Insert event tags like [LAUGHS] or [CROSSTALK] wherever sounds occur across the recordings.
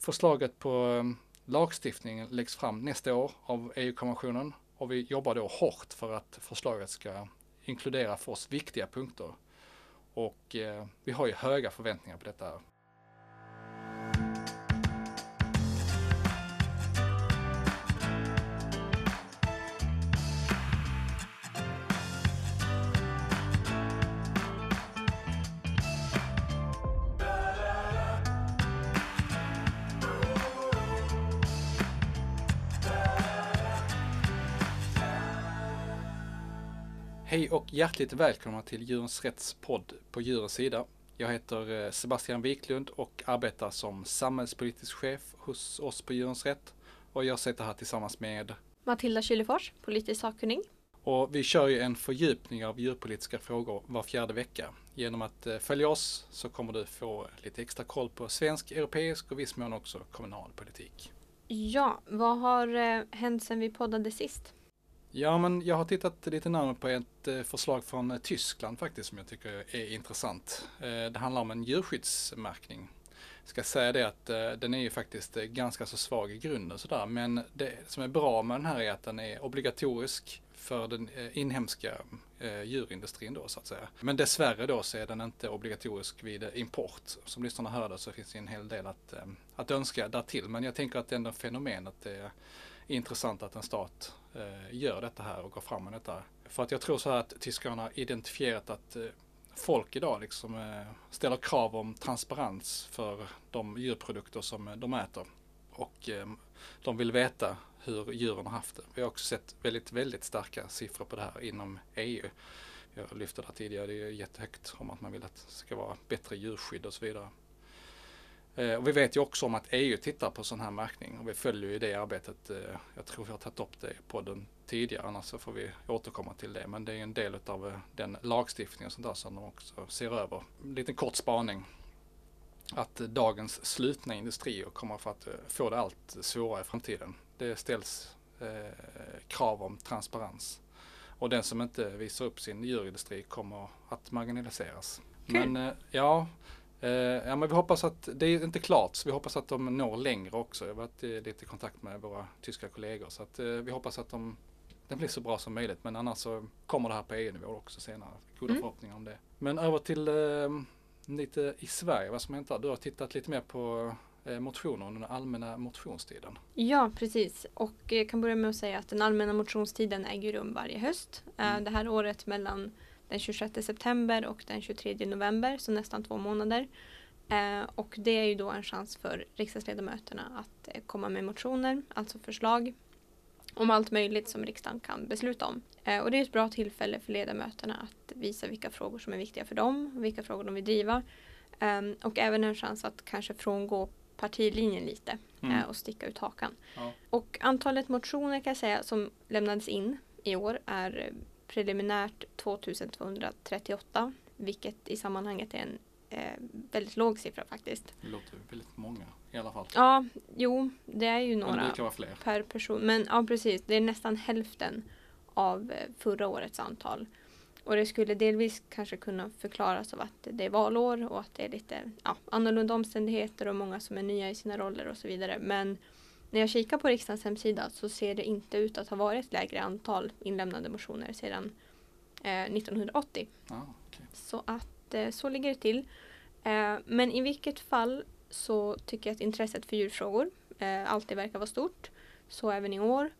Förslaget på eh, lagstiftning läggs fram nästa år av EU-kommissionen och vi jobbar då hårt för att förslaget ska inkludera för oss viktiga punkter. Och eh, vi har ju höga förväntningar på detta hjärtligt välkomna till Djurens Rätts podd på Djurens Sida. Jag heter eh, Sebastian Wiklund och arbetar som samhällspolitisk chef hos oss på Djurens Rätt. Och jag sitter här tillsammans med Matilda Kylefors, politisk sakkunnig. Och vi kör ju en fördjupning av djurpolitiska frågor var fjärde vecka. Genom att eh, följa oss så kommer du få lite extra koll på svensk, europeisk och viss mån också kommunal politik. Ja, vad har eh, hänt sedan vi poddade sist? Ja, men jag har tittat lite närmare på ett eh, förslag från eh, Tyskland faktiskt som jag tycker är intressant. Eh, det handlar om en djurskyddsmärkning. Jag ska säga det att den är ju faktiskt ganska så svag i grunden sådär, men det som är bra med den här är att den är obligatorisk för den inhemska djurindustrin då så att säga. Men dessvärre då så är den inte obligatorisk vid import. Som lyssnarna hörde så finns det en hel del att, att önska där till. Men jag tänker att det är ändå fenomenet är intressant att en stat Eh, gör detta här och går fram med detta. För att jag tror så här att tyskarna har identifierat att eh, folk idag liksom eh, ställer krav om transparens för de djurprodukter som eh, de äter. Och eh, de vill veta hur djuren har haft det. Vi har också sett väldigt, väldigt starka siffror på det här inom EU. Jag lyfte det här tidigare, det är jättehögt om att man vill att det ska vara bättre djurskydd och så vidare. Eh, och vi vet ju också om att EU tittar på sån här märkning och vi följer ju det arbetet. Eh, jag tror vi har tagit upp det på den tidigare, annars så får vi återkomma till det. Men det är en del av eh, den lagstiftningen som, där som de också ser över. En liten kort spaning. Att dagens slutna industrier kommer för att få det allt svårare i framtiden. Det ställs eh, krav om transparens. Och den som inte visar upp sin djurindustri kommer att marginaliseras. Okay. Men ja, Uh, ja, men vi hoppas att, det är inte klart, så vi hoppas att de når längre också. Jag har varit i lite kontakt med våra tyska kollegor så att uh, vi hoppas att de, den blir så bra som möjligt. Men annars så kommer det här på EU-nivå också senare. Goda mm. förhoppningar om det. Men över till uh, lite i Sverige, vad som hänt där. Du har tittat lite mer på motioner under den allmänna motionstiden. Ja, precis. Och jag kan börja med att säga att den allmänna motionstiden äger rum varje höst. Mm. Det här året mellan den 26 september och den 23 november, så nästan två månader. Eh, och det är ju då en chans för riksdagsledamöterna att eh, komma med motioner, alltså förslag om allt möjligt som riksdagen kan besluta om. Eh, och det är ett bra tillfälle för ledamöterna att visa vilka frågor som är viktiga för dem, vilka frågor de vill driva. Ehm, och även en chans att kanske frångå partilinjen lite mm. Och sticka ut hakan. Ja. Och antalet motioner kan jag säga som lämnades in i år är preliminärt 2238 vilket i sammanhanget är en eh, väldigt låg siffra faktiskt. Det låter väldigt många i alla fall. Ja, jo, det är ju några det vara fler. per person. Men ja, precis. Det är nästan hälften av eh, förra årets antal. Och det skulle delvis kanske kunna förklaras av att det är valår och att det är lite ja, annorlunda omständigheter och många som är nya i sina roller och så vidare. Men när jag kikar på riksdagens hemsida så ser det inte ut att ha varit ett lägre antal inlämnade motioner sedan eh, 1980. Ah, okay. Så att eh, så ligger det till. Eh, men i vilket fall så tycker jag att intresset för djurfrågor eh, alltid verkar vara stort. Så även i år.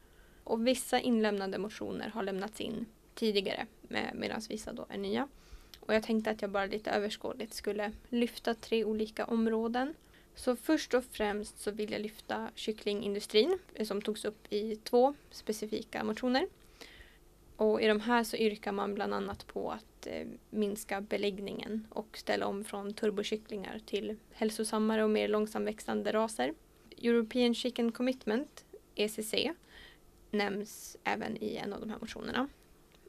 Och vissa inlämnade motioner har lämnats in tidigare medan vissa då är nya. Och jag tänkte att jag bara lite överskådligt skulle lyfta tre olika områden. Så först och främst så vill jag lyfta kycklingindustrin eh, som togs upp i två specifika motioner. Och i de här så yrkar man bland annat på att eh, minska beläggningen och ställa om från turbokycklingar till hälsosammare och mer långsamväxande raser. European Chicken Commitment, ECC, nämns även i en av de här motionerna.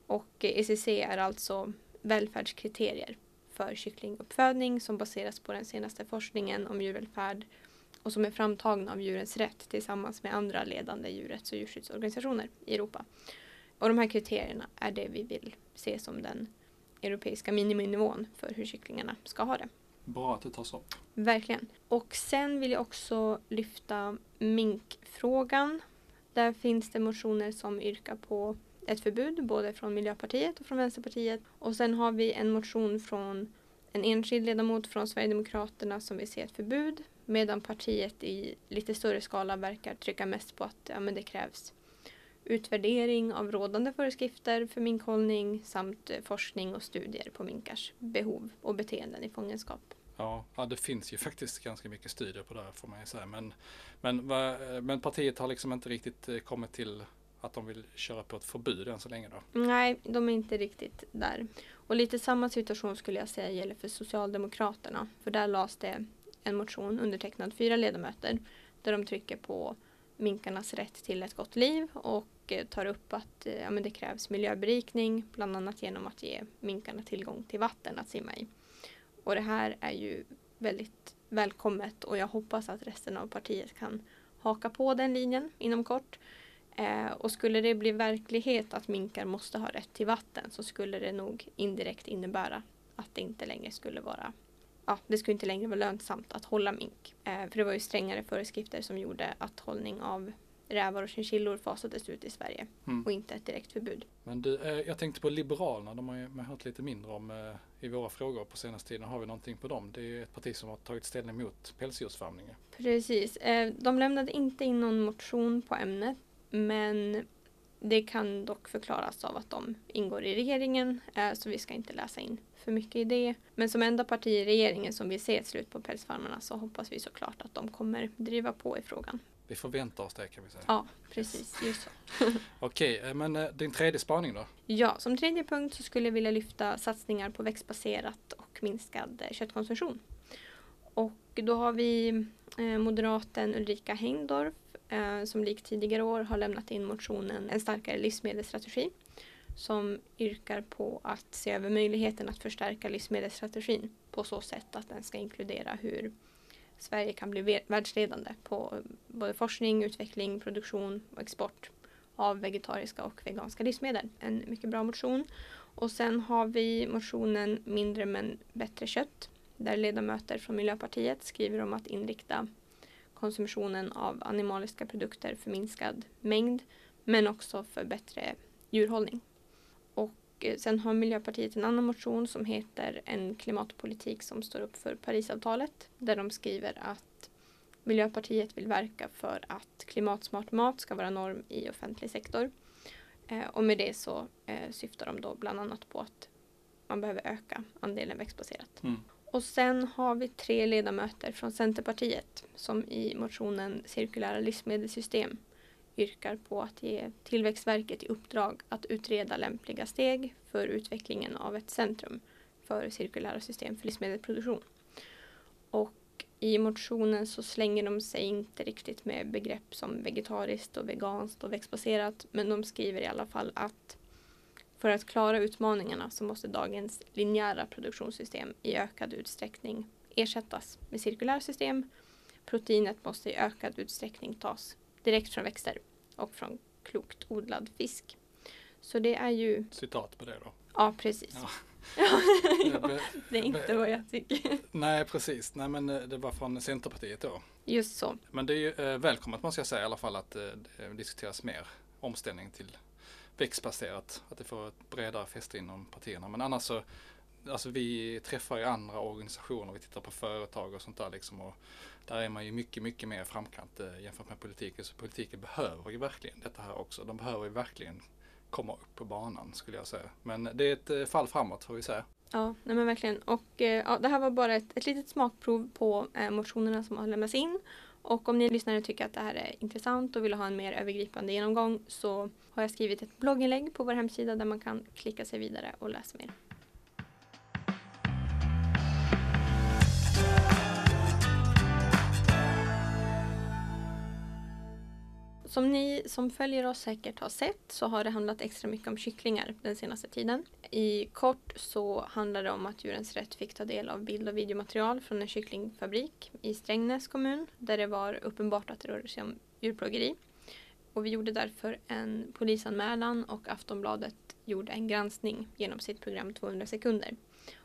Och eh, ECC är alltså välfärdskriterier för kycklinguppfödning som baseras på den senaste forskningen om djurvälfärd och som är framtagna av Djurens Rätt tillsammans med andra ledande djurrätts och djurskyddsorganisationer i Europa. Och de här kriterierna är det vi vill se som den europeiska miniminivån för hur kycklingarna ska ha det. Bra att det tas upp. Verkligen. Och sen vill jag också lyfta minkfrågan. Där finns det motioner som yrkar på ett förbud både från Miljöpartiet och från Vänsterpartiet. Och sen har vi en motion från en enskild ledamot från Sverigedemokraterna som vill se ett förbud medan partiet i lite större skala verkar trycka mest på att ja, men det krävs utvärdering av rådande föreskrifter för minkhållning samt forskning och studier på minkars behov och beteenden i fångenskap. Ja, ja, det finns ju faktiskt ganska mycket studier på det här får man ju säga. Men, men, men partiet har liksom inte riktigt eh, kommit till att de vill köra på ett förbud än så länge då? Nej, de är inte riktigt där. Och lite samma situation skulle jag säga gäller för Socialdemokraterna. För där lades det en motion undertecknad fyra ledamöter där de trycker på minkarnas rätt till ett gott liv och eh, tar upp att eh, ja, men det krävs miljöberikning bland annat genom att ge minkarna tillgång till vatten att simma i. Och det här är ju väldigt välkommet och jag hoppas att resten av partiet kan haka på den linjen inom kort. Eh, och skulle det bli verklighet att minkar måste ha rätt till vatten så skulle det nog indirekt innebära att det inte längre skulle vara ja, det skulle inte längre vara lönsamt att hålla mink. Eh, för det var ju strängare föreskrifter som gjorde att hållning av rävar och chinchillor fasades ut i Sverige mm. och inte ett direkt förbud. Men du, eh, jag tänkte på Liberalerna, de har ju man hört lite mindre om eh, i våra frågor på senaste tiden. Har vi någonting på dem? Det är ett parti som har tagit ställning mot pälsdjursfarmning. Precis, eh, de lämnade inte in någon motion på ämnet men det kan dock förklaras av att de ingår i regeringen eh, så vi ska inte läsa in för mycket i det. Men som enda parti i regeringen som vill se ett slut på pälsfarmarna så hoppas vi såklart att de kommer driva på i frågan. Vi förväntar oss det kan vi säga. Ja, precis. Just så. [LAUGHS] Okej, eh, men eh, din tredje spaning då? Ja, som tredje punkt så skulle jag vilja lyfta satsningar på växtbaserat och minskad köttkonsumtion. Och då har vi moderaten Ulrika Heindorf eh, Eh, som likt tidigare år har lämnat in motionen En starkare livsmedelsstrategi som yrkar på att se över möjligheten att förstärka livsmedelsstrategin på så sätt att den ska inkludera hur Sverige kan bli världsledande på eh, både forskning, utveckling, produktion och export av vegetariska och veganska livsmedel. En mycket bra motion. Och sen har vi motionen Mindre men bättre kött där ledamöter från Miljöpartiet skriver om att inrikta konsumtionen av animaliska produkter för minskad mängd men också för bättre djurhållning. Och eh, sen har Miljöpartiet en annan motion som heter En klimatpolitik som står upp för Parisavtalet där de skriver att Miljöpartiet vill verka för att klimatsmart mat ska vara norm i offentlig sektor. Eh, och med det så eh, syftar de då bland annat på att man behöver öka andelen växtbaserat. Mm. Och sen har vi tre ledamöter från Centerpartiet som i motionen Cirkulära livsmedelssystem yrkar på att ge Tillväxtverket i uppdrag att utreda lämpliga steg för utvecklingen av ett centrum för cirkulära system för livsmedelsproduktion. Och i motionen så slänger de sig inte riktigt med begrepp som vegetariskt och veganskt och växtbaserat men de skriver i alla fall att för att klara utmaningarna så måste dagens linjära produktionssystem i ökad utsträckning ersättas med cirkulära system. Proteinet måste i ökad utsträckning tas direkt från växter och från klokt odlad fisk. Så det är ju... Citat på det då? Ja, precis. Ja. [LAUGHS] ja, det är inte vad jag tycker. Nej, precis. Nej, men eh, det var från Centerpartiet då. Just så. Men det är ju eh, välkommet måste jag säga i alla fall att eh, det diskuteras mer omställning till växtbaserat, att det får ett bredare fäste inom partierna. Men annars så, alltså vi träffar ju andra organisationer, vi tittar på företag och sånt där liksom. Och där är man ju mycket, mycket mer framkant eh, jämfört med politiken. Så politiken behöver ju verkligen detta här också. De behöver ju verkligen komma upp på banan skulle jag säga. Men det är ett eh, fall framåt får vi säga. Ja, nej men verkligen. Och eh, ja, det här var bara ett, ett litet smakprov på eh, motionerna som har lämnats in. Och om ni lyssnare tycker att det här är intressant och vill ha en mer övergripande genomgång så har jag skrivit ett blogginlägg på vår hemsida där man kan klicka sig vidare och läsa mer. Som ni som följer oss säkert har sett så har det handlat extra mycket om kycklingar den senaste tiden. I kort så handlar det om att Djurens Rätt fick ta del av bild och videomaterial från en kycklingfabrik i Strängnäs kommun där det var uppenbart att det rörde sig om djurplågeri. Och vi gjorde därför en polisanmälan och Aftonbladet gjorde en granskning genom sitt program 200 sekunder.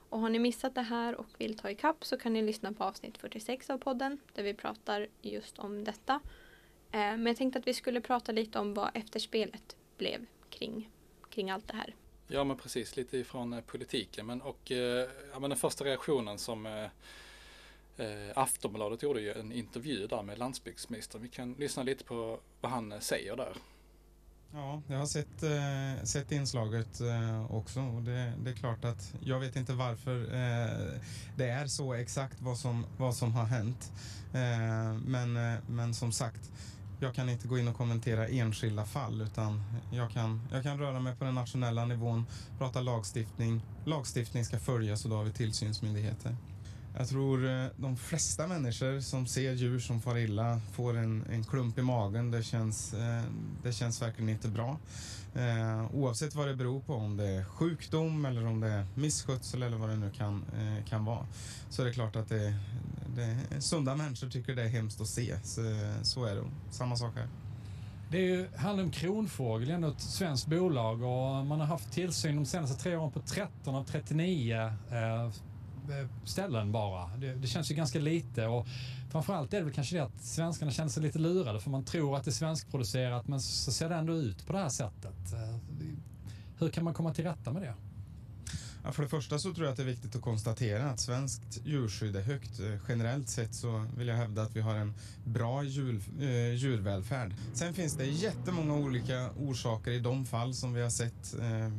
Och har ni missat det här och vill ta ikapp så kan ni lyssna på avsnitt 46 av podden där vi pratar just om detta. Eh, men jag tänkte att vi skulle prata lite om vad efterspelet blev kring, kring allt det här. Ja men precis, lite ifrån eh, politiken. Men, och, eh, ja, men den första reaktionen som eh, Aftonbladet gjorde ju en intervju där med landsbygdsministern. Vi kan lyssna lite på vad han säger där. Ja, jag har sett, eh, sett inslaget eh, också och det, det, är klart att jag vet inte varför eh, det är så exakt vad som, vad som har hänt. Men, men som sagt, jag kan inte gå in och kommentera enskilda fall utan jag kan, jag kan röra mig på den nationella nivån, prata lagstiftning. Lagstiftning ska följas och då har vi tillsynsmyndigheter. Jag tror eh, de flesta människor som ser djur som far illa får en, en klump i magen. Det känns, eh, det känns verkligen inte bra. Eh, oavsett vad det beror på, om det är sjukdom eller om det är misskötsel eller vad det nu kan, kan vara. Så är det klart att det, det, sunda människor tycker det är hemskt att se. Så, så är det. Samma sak här. Det är ju, handlar om Kronfågel, ändå ett svenskt bolag och man har haft tillsyn de senaste tre åren på 13 av 39 Eh, Eh, ställen bara. Det, det, känns ju ganska lite och framförallt är det väl kanske det att svenskarna känner sig lite lurade för man tror att det är svenskproducerat men så ser det ändå ut på det här sättet. Eh, hur kan man komma till rätta med det? Ja, för det första så tror jag att det är viktigt att konstatera att svenskt djurskydd är högt. Eh, generellt sett så vill jag hävda att vi har en bra djur, eh, djurvälfärd. Sen finns det jättemånga olika orsaker i de fall som vi har sett eh,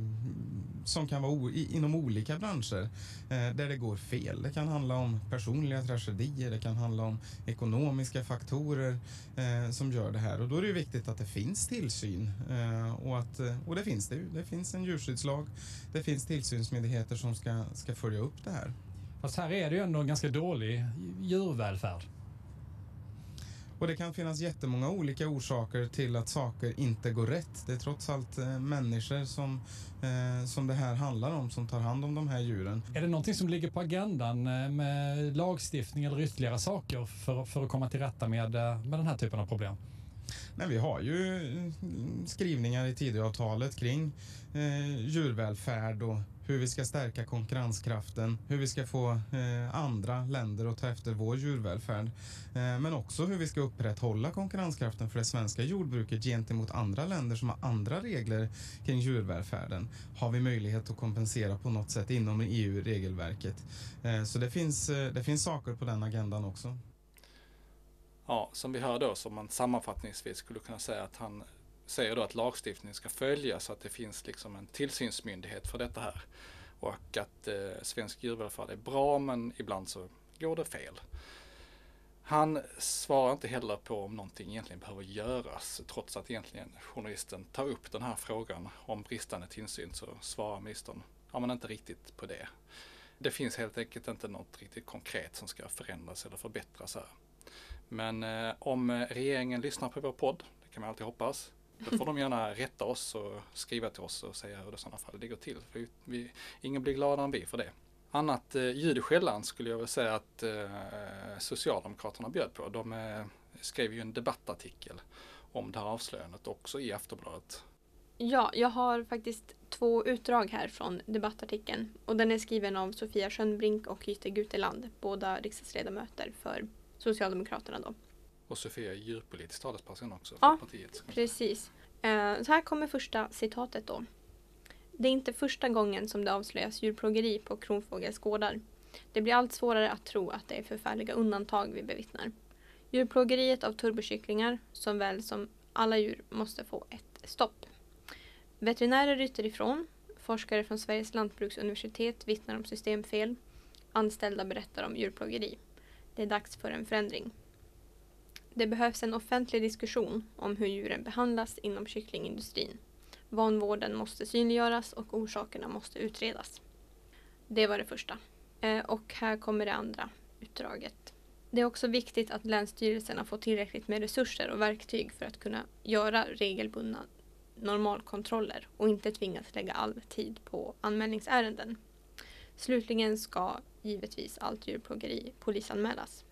som kan vara inom olika branscher eh, där det går fel. Det kan handla om personliga tragedier, det kan handla om ekonomiska faktorer eh, som gör det här och då är det viktigt att det finns tillsyn eh, och, att, eh, och det finns det ju. Det finns en djurskyddslag, det finns tillsynsmyndigheter som ska, ska följa upp det här. Fast här är det ju ändå en ganska dålig djurvälfärd. Och det kan finnas jättemånga olika orsaker till att saker inte går rätt. Det är trots allt eh, människor som, eh, som det här handlar om som tar hand om de här djuren. Är det någonting som ligger på agendan eh, med lagstiftning eller ytterligare saker för, för att komma till rätta med, med den här typen av problem? Nej, vi har ju skrivningar i Tidöavtalet kring eh, djurvälfärd och hur vi ska stärka konkurrenskraften, hur vi ska få eh, andra länder att ta efter vår djurvälfärd. Eh, men också hur vi ska upprätthålla konkurrenskraften för det svenska jordbruket gentemot andra länder som har andra regler kring djurvälfärden. Har vi möjlighet att kompensera på något sätt inom EU-regelverket? Eh, så det finns, eh, det finns saker på den agendan också. Ja, som vi hör då, som man sammanfattningsvis skulle kunna säga att han säger då att lagstiftningen ska följas så att det finns liksom en tillsynsmyndighet för detta här. Och att eh, svensk djurvälfärd är bra men ibland så går det fel. Han svarar inte heller på om någonting egentligen behöver göras trots att egentligen journalisten tar upp den här frågan om bristande tillsyn så svarar ministern ja men inte riktigt på det. Det finns helt enkelt inte något riktigt konkret som ska förändras eller förbättras här. Men eh, om eh, regeringen lyssnar på vår podd, det kan man alltid hoppas, då får de gärna rätta oss och skriva till oss och säga hur det i sådana fall ligger till. För vi, ingen blir gladare än vi för det. Annat eh, ljud i skällan skulle jag väl säga att eh, Socialdemokraterna bjöd på. De eh, skrev ju en debattartikel om det här avslöjandet också i Aftonbladet. Ja, jag har faktiskt två utdrag här från debattartikeln. Och den är skriven av Sofia Schönbrink och Jytte Guteland, båda riksdagsledamöter för Socialdemokraterna då. Och Sofia är djurpolitisk talesperson också för ja, partiet. precis. Eh, så här kommer första citatet då. Det är inte första gången som det avslöjas djurplågeri på Kronfågels gårdar. Det blir allt svårare att tro att det är förfärliga undantag vi bevittnar. Djurplågeriet av turbokycklingar, som väl som alla djur, måste få ett stopp. Veterinärer ryter ifrån. Forskare från Sveriges lantbruksuniversitet vittnar om systemfel. Anställda berättar om djurplågeri. Det är dags för en förändring. Det behövs en offentlig diskussion om hur djuren behandlas inom kycklingindustrin. Vanvården måste synliggöras och orsakerna måste utredas. Det var det första. Eh, och här kommer det andra utdraget. Det är också viktigt att länsstyrelserna får tillräckligt med resurser och verktyg för att kunna göra regelbundna normalkontroller och inte tvingas lägga all tid på anmälningsärenden. Slutligen ska givetvis allt djurplågeri polisanmälas.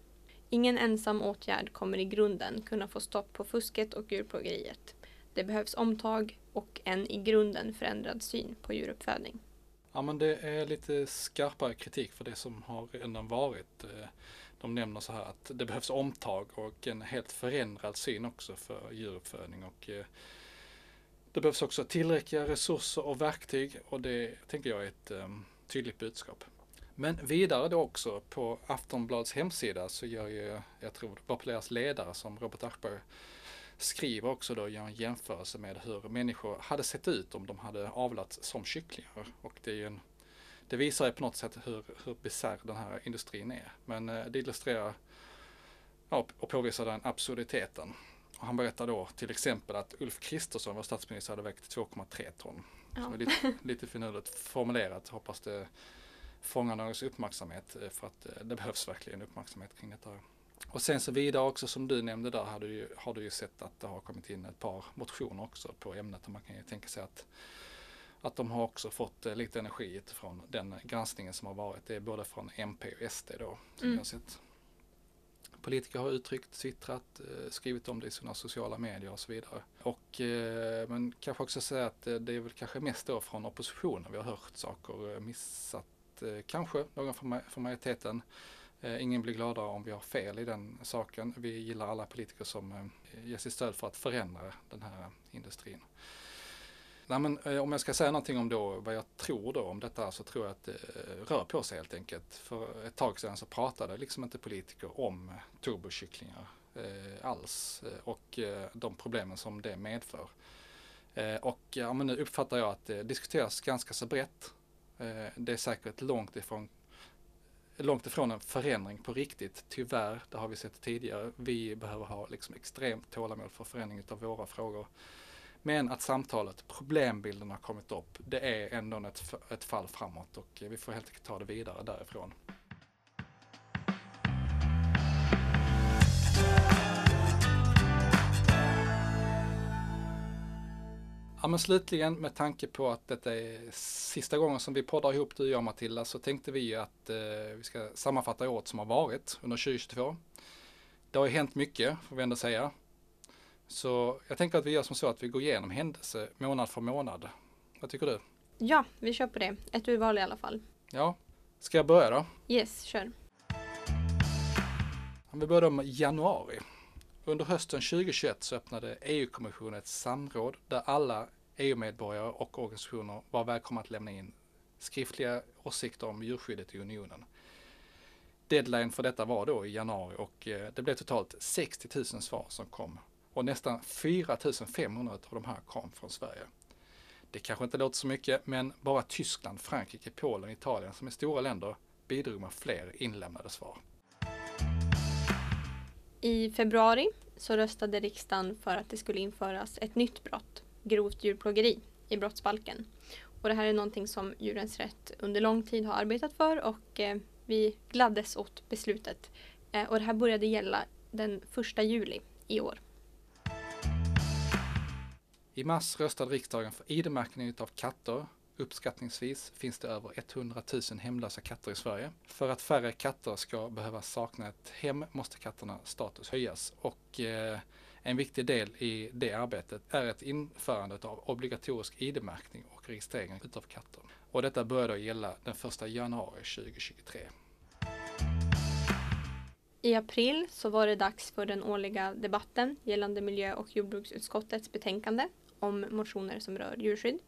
Ingen ensam åtgärd kommer i grunden kunna få stopp på fusket och djurplågeriet. Det behövs omtag och en i grunden förändrad syn på djuruppfödning. Ja men det är lite skarpare kritik för det som har redan varit. Eh, de nämner så här att det behövs omtag och en helt förändrad syn också för djuruppfödning och eh, det behövs också tillräckliga resurser och verktyg och det tänker jag är ett eh, tydligt budskap. Men vidare då också på Aftonbladets hemsida så gör ju, jag tror det var på deras ledare som Robert Aschberg skriver också då, gör en jämförelse med hur människor hade sett ut om de hade avlats som kycklingar. Och det, en, det visar ju på något sätt hur, hur bisarr den här industrin är. Men eh, det illustrerar ja, och påvisar den absurditeten. Och han berättar då till exempel att Ulf Kristersson, vår statsminister, hade vägt 2,3 ton. Ja. Lite, lite finurligt formulerat. Hoppas det fångar någons uppmärksamhet eh, för att eh, det behövs verkligen uppmärksamhet kring detta. Och sen så vidare också som du nämnde där har du, ju, har du ju sett att det har kommit in ett par motioner också på ämnet och man kan ju tänka sig att att de har också fått eh, lite energi från den granskningen som har varit. Det är både från MP och SD då. Som mm. sett. Politiker har uttryckt, twittrat, skrivit om det i sina sociala medier och så vidare. Och, men kanske också säga att det är väl kanske mest då från oppositionen vi har hört saker, missat Eh, kanske någon från majoriteten Eh, ingen blir gladare om vi har fel i den saken. Vi gillar alla politiker som eh, ger sitt stöd för att förändra den här industrin. Nej, men, eh, om jag ska säga någonting om då, vad jag tror då om detta så tror jag att det rör på sig helt enkelt. För ett tag sedan så pratade liksom inte politiker om turbokycklingar eh, alls eh, och eh, de problemen som det medför. Eh, och ja, men nu uppfattar jag att det diskuteras ganska så brett. Eh, det är säkert långt ifrån långt ifrån en förändring på riktigt. Tyvärr, det har vi sett tidigare. Vi behöver ha liksom extremt tålamod för förändring av våra frågor. Men att samtalet, problembilden har kommit upp, det är ändå ett, ett fall framåt och vi får helt enkelt ta det vidare därifrån. Ja men slutligen med tanke på att detta är sista gången som vi poddar ihop du och jag Matilda så tänkte vi att eh, vi ska sammanfatta året som har varit under 2022. Det har ju hänt mycket får vi ändå säga. Så jag tänker att vi gör som så att vi går igenom händelse månad för månad. Vad tycker du? Ja, vi kör på det. Ett urval i alla fall. Ja. Ska jag börja då? Yes, kör. Vi börjar med januari. Under hösten 2021 så öppnade EU-kommissionen ett samråd där alla EU-medborgare och organisationer var välkomna att lämna in skriftliga åsikter om djurskyddet i unionen. Deadline för detta var då i januari och eh, det blev totalt 60 000 svar som kom och nästan 4 500 av de här kom från Sverige. Det kanske inte låter så mycket, men bara Tyskland, Frankrike, Polen, Italien som är stora länder bidrog med fler inlämnade svar. I februari så röstade riksdagen för att det skulle införas ett nytt brott, grovt djurplågeri, i brottsbalken. Och det här är någonting som Djurens Rätt under lång tid har arbetat för och eh, vi gladdes åt beslutet. Eh, och det här började gälla den 1 juli i år. I mars röstade riksdagen för ID-märkning av katter Uppskattningsvis finns det över 100 000 hemlösa katter i Sverige. För att färre katter ska behöva sakna ett hem måste katternas status höjas och eh, en viktig del i det arbetet är ett införande av obligatorisk ID-märkning och registrering utav katter. Och detta börjar gälla den 1 januari 2023. I april så var det dags för den årliga debatten gällande miljö och jordbruksutskottets betänkande om motioner som rör djurskydd.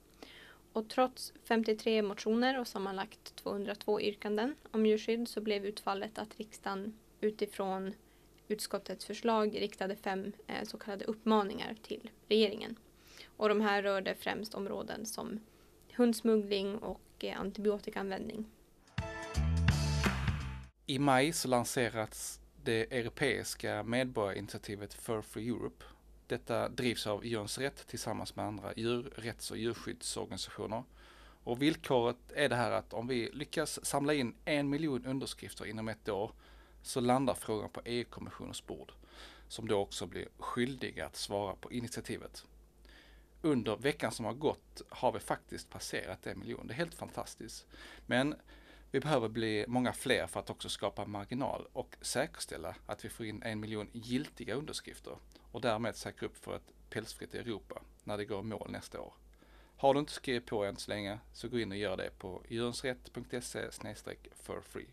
Och trots 53 motioner och sammanlagt 202 yrkanden om djurskydd så blev utfallet att riksdagen utifrån utskottets förslag riktade fem eh, så kallade uppmaningar till regeringen. Och de här rörde främst områden som hundsmuggling och eh, antibiotikaanvändning. I maj så lanserats det europeiska medborgarinitiativet Fur for Europe detta drivs av Djurens Rätt tillsammans med andra djurrätts och djurskyddsorganisationer. Och villkoret är det här att om vi lyckas samla in en miljon underskrifter inom ett år så landar frågan på EU-kommissionens bord som då också blir skyldiga att svara på initiativet. Under veckan som har gått har vi faktiskt passerat en miljon. Det är helt fantastiskt. Men vi behöver bli många fler för att också skapa marginal och säkerställa att vi får in en miljon giltiga underskrifter och därmed säkra upp för ett pälsfritt Europa när det går i mål nästa år. Har du inte skrivit på än så länge så gå in och gör det på djurensrätt.se for free.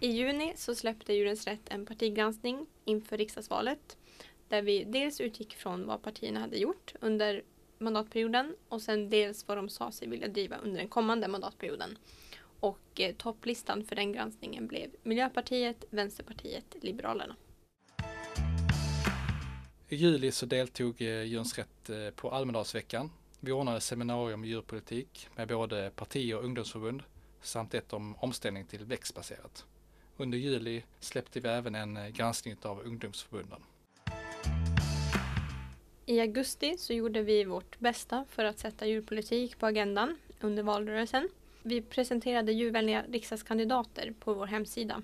I juni så släppte Djurens Rätt en partigranskning inför riksdagsvalet där vi dels utgick från vad partierna hade gjort under mandatperioden och sen dels vad de sa sig vilja driva under den kommande mandatperioden. Och eh, topplistan för den granskningen blev Miljöpartiet, Vänsterpartiet, Liberalerna. I juli så deltog eh, Djurens Rätt eh, på Almedalsveckan. Vi ordnade seminarium i djurpolitik med både partier och ungdomsförbund samt ett om omställning till växtbaserat. Under juli släppte vi även en eh, granskning av ungdomsförbunden. I augusti så gjorde vi vårt bästa för att sätta djurpolitik på agendan under valrörelsen. Vi presenterade djurvänliga riksdagskandidater på vår hemsida.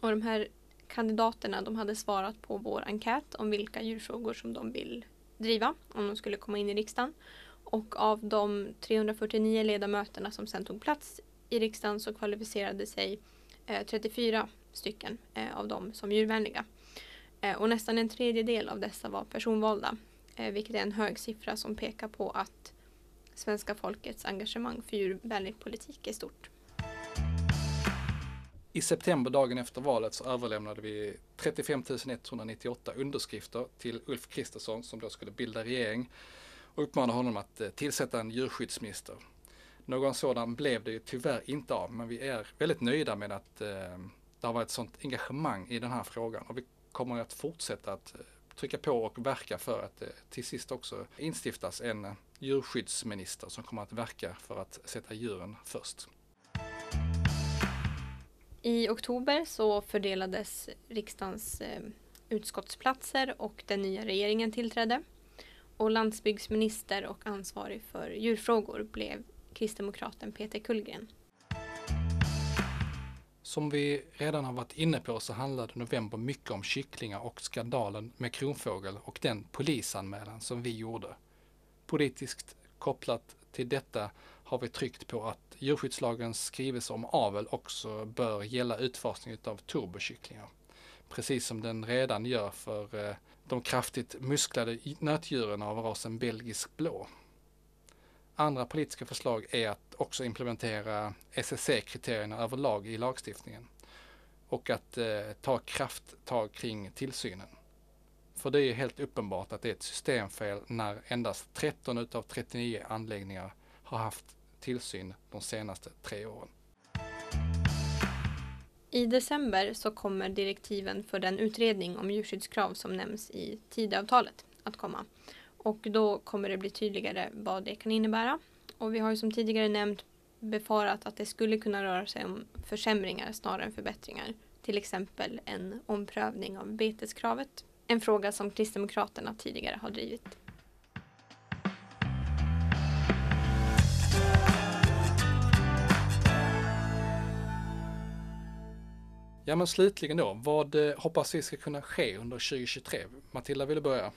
Och de här kandidaterna de hade svarat på vår enkät om vilka djurfrågor som de vill driva om de skulle komma in i riksdagen. Och av de 349 ledamöterna som sen tog plats i riksdagen så kvalificerade sig eh, 34 stycken eh, av dem som djurvänliga. Eh, och nästan en tredjedel av dessa var personvalda, vilket är en hög siffra som pekar på att svenska folkets engagemang för djurvänlig politik är stort. I september, dagen efter valet, så överlämnade vi 35 198 underskrifter till Ulf Kristersson som då skulle bilda regering och uppmanade honom att eh, tillsätta en djurskyddsminister. Någon sådan blev det ju tyvärr inte av, men vi är väldigt nöjda med att eh, det har varit sånt engagemang i den här frågan och vi kommer att fortsätta att eh, trycka på och verka för att det till sist också instiftas en djurskyddsminister som kommer att verka för att sätta djuren först. I oktober så fördelades riksdagens eh, utskottsplatser och den nya regeringen tillträdde. Och landsbygdsminister och ansvarig för djurfrågor blev kristdemokraten Peter Kullgren. Som vi redan har varit inne på så handlade november mycket om kycklingar och skandalen med kronfågel och den polisanmälan som vi gjorde. Politiskt kopplat till detta har vi tryckt på att djurskyddslagens skrivelse om avel också bör gälla utfasning av turbokycklingar. Precis som den redan gör för eh, de kraftigt musklade nötdjuren av rasen belgisk blå. Andra politiska förslag är att också implementera SSC-kriterierna överlag i lagstiftningen och att eh, ta krafttag kring tillsynen. För det är helt uppenbart att det är ett systemfel när endast 13 utav 39 anläggningar har haft tillsyn de senaste tre åren. I december så kommer direktiven för den utredning om djurskyddskrav som nämns i Tidöavtalet att komma. Och då kommer det bli tydligare vad det kan innebära. Och vi har ju som tidigare nämnt befarat att det skulle kunna röra sig om försämringar snarare än förbättringar. Till exempel en omprövning av beteskravet. En fråga som Kristdemokraterna tidigare har drivit. Ja men slutligen då, vad eh, hoppas vi ska kunna ske under 2023? Matilda, vill du börja?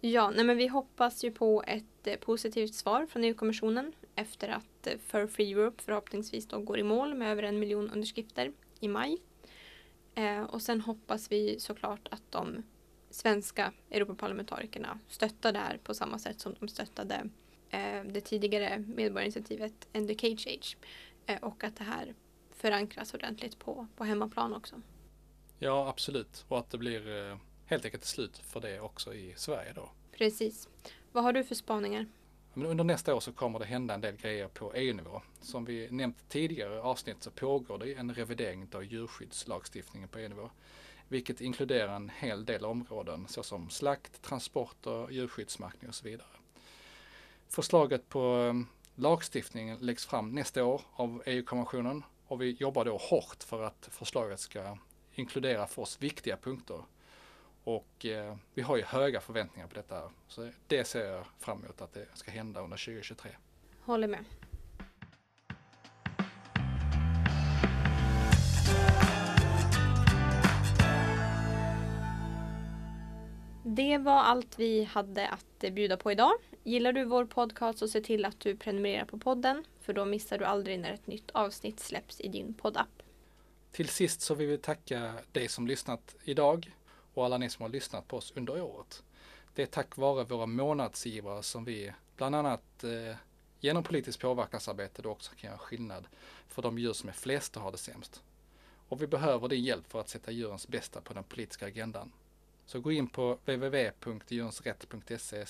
Ja, nej men vi hoppas ju på ett eh, positivt svar från EU-kommissionen efter att eh, för Free Europe förhoppningsvis då går i mål med över en miljon underskrifter i maj. Eh, och sen hoppas vi såklart att de svenska Europaparlamentarikerna stöttar det här på samma sätt som de stöttade eh, det tidigare medborgarinitiativet End the Cage Age. Eh, och att det här förankras ordentligt på, på hemmaplan också. Ja, absolut. Och att det blir eh, helt enkelt ett slut för det också i Sverige då. Precis. Vad har du för spaningar? Men under nästa år så kommer det hända en del grejer på EU-nivå. Som vi nämnt tidigare avsnitt så pågår det en revidering av djurskyddslagstiftningen på EU-nivå. Vilket inkluderar en hel del områden såsom slakt, transporter, djurskyddsmärkning och så vidare. Förslaget på um, lagstiftningen läggs fram nästa år av EU-kommissionen och vi jobbar då hårt för att förslaget ska inkludera för oss viktiga punkter och eh, vi har ju höga förväntningar på detta. Så det ser jag fram emot att det ska hända under 2023. Håller med. Det var allt vi hade att bjuda på idag. Gillar du vår podcast så se till att du prenumererar på podden för då missar du aldrig när ett nytt avsnitt släpps i din poddapp. Till sist så vill vi tacka dig som lyssnat idag och alla ni som har lyssnat på oss under året. Det är tack vare våra månadsgivare som vi bland annat eh, genom politiskt påverkansarbete då också kan göra skillnad för de djur som är flest och har det sämst. Och vi behöver din hjälp för att sätta djurens bästa på den politiska agendan. Så gå in på www.djurensrätt.se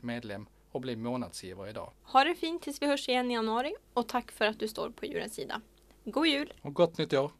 medlem och bli månadsgivare idag. Ha det fint tills vi hörs igen i januari och tack för att du står på djurens sida. God jul! Och gott nytt år!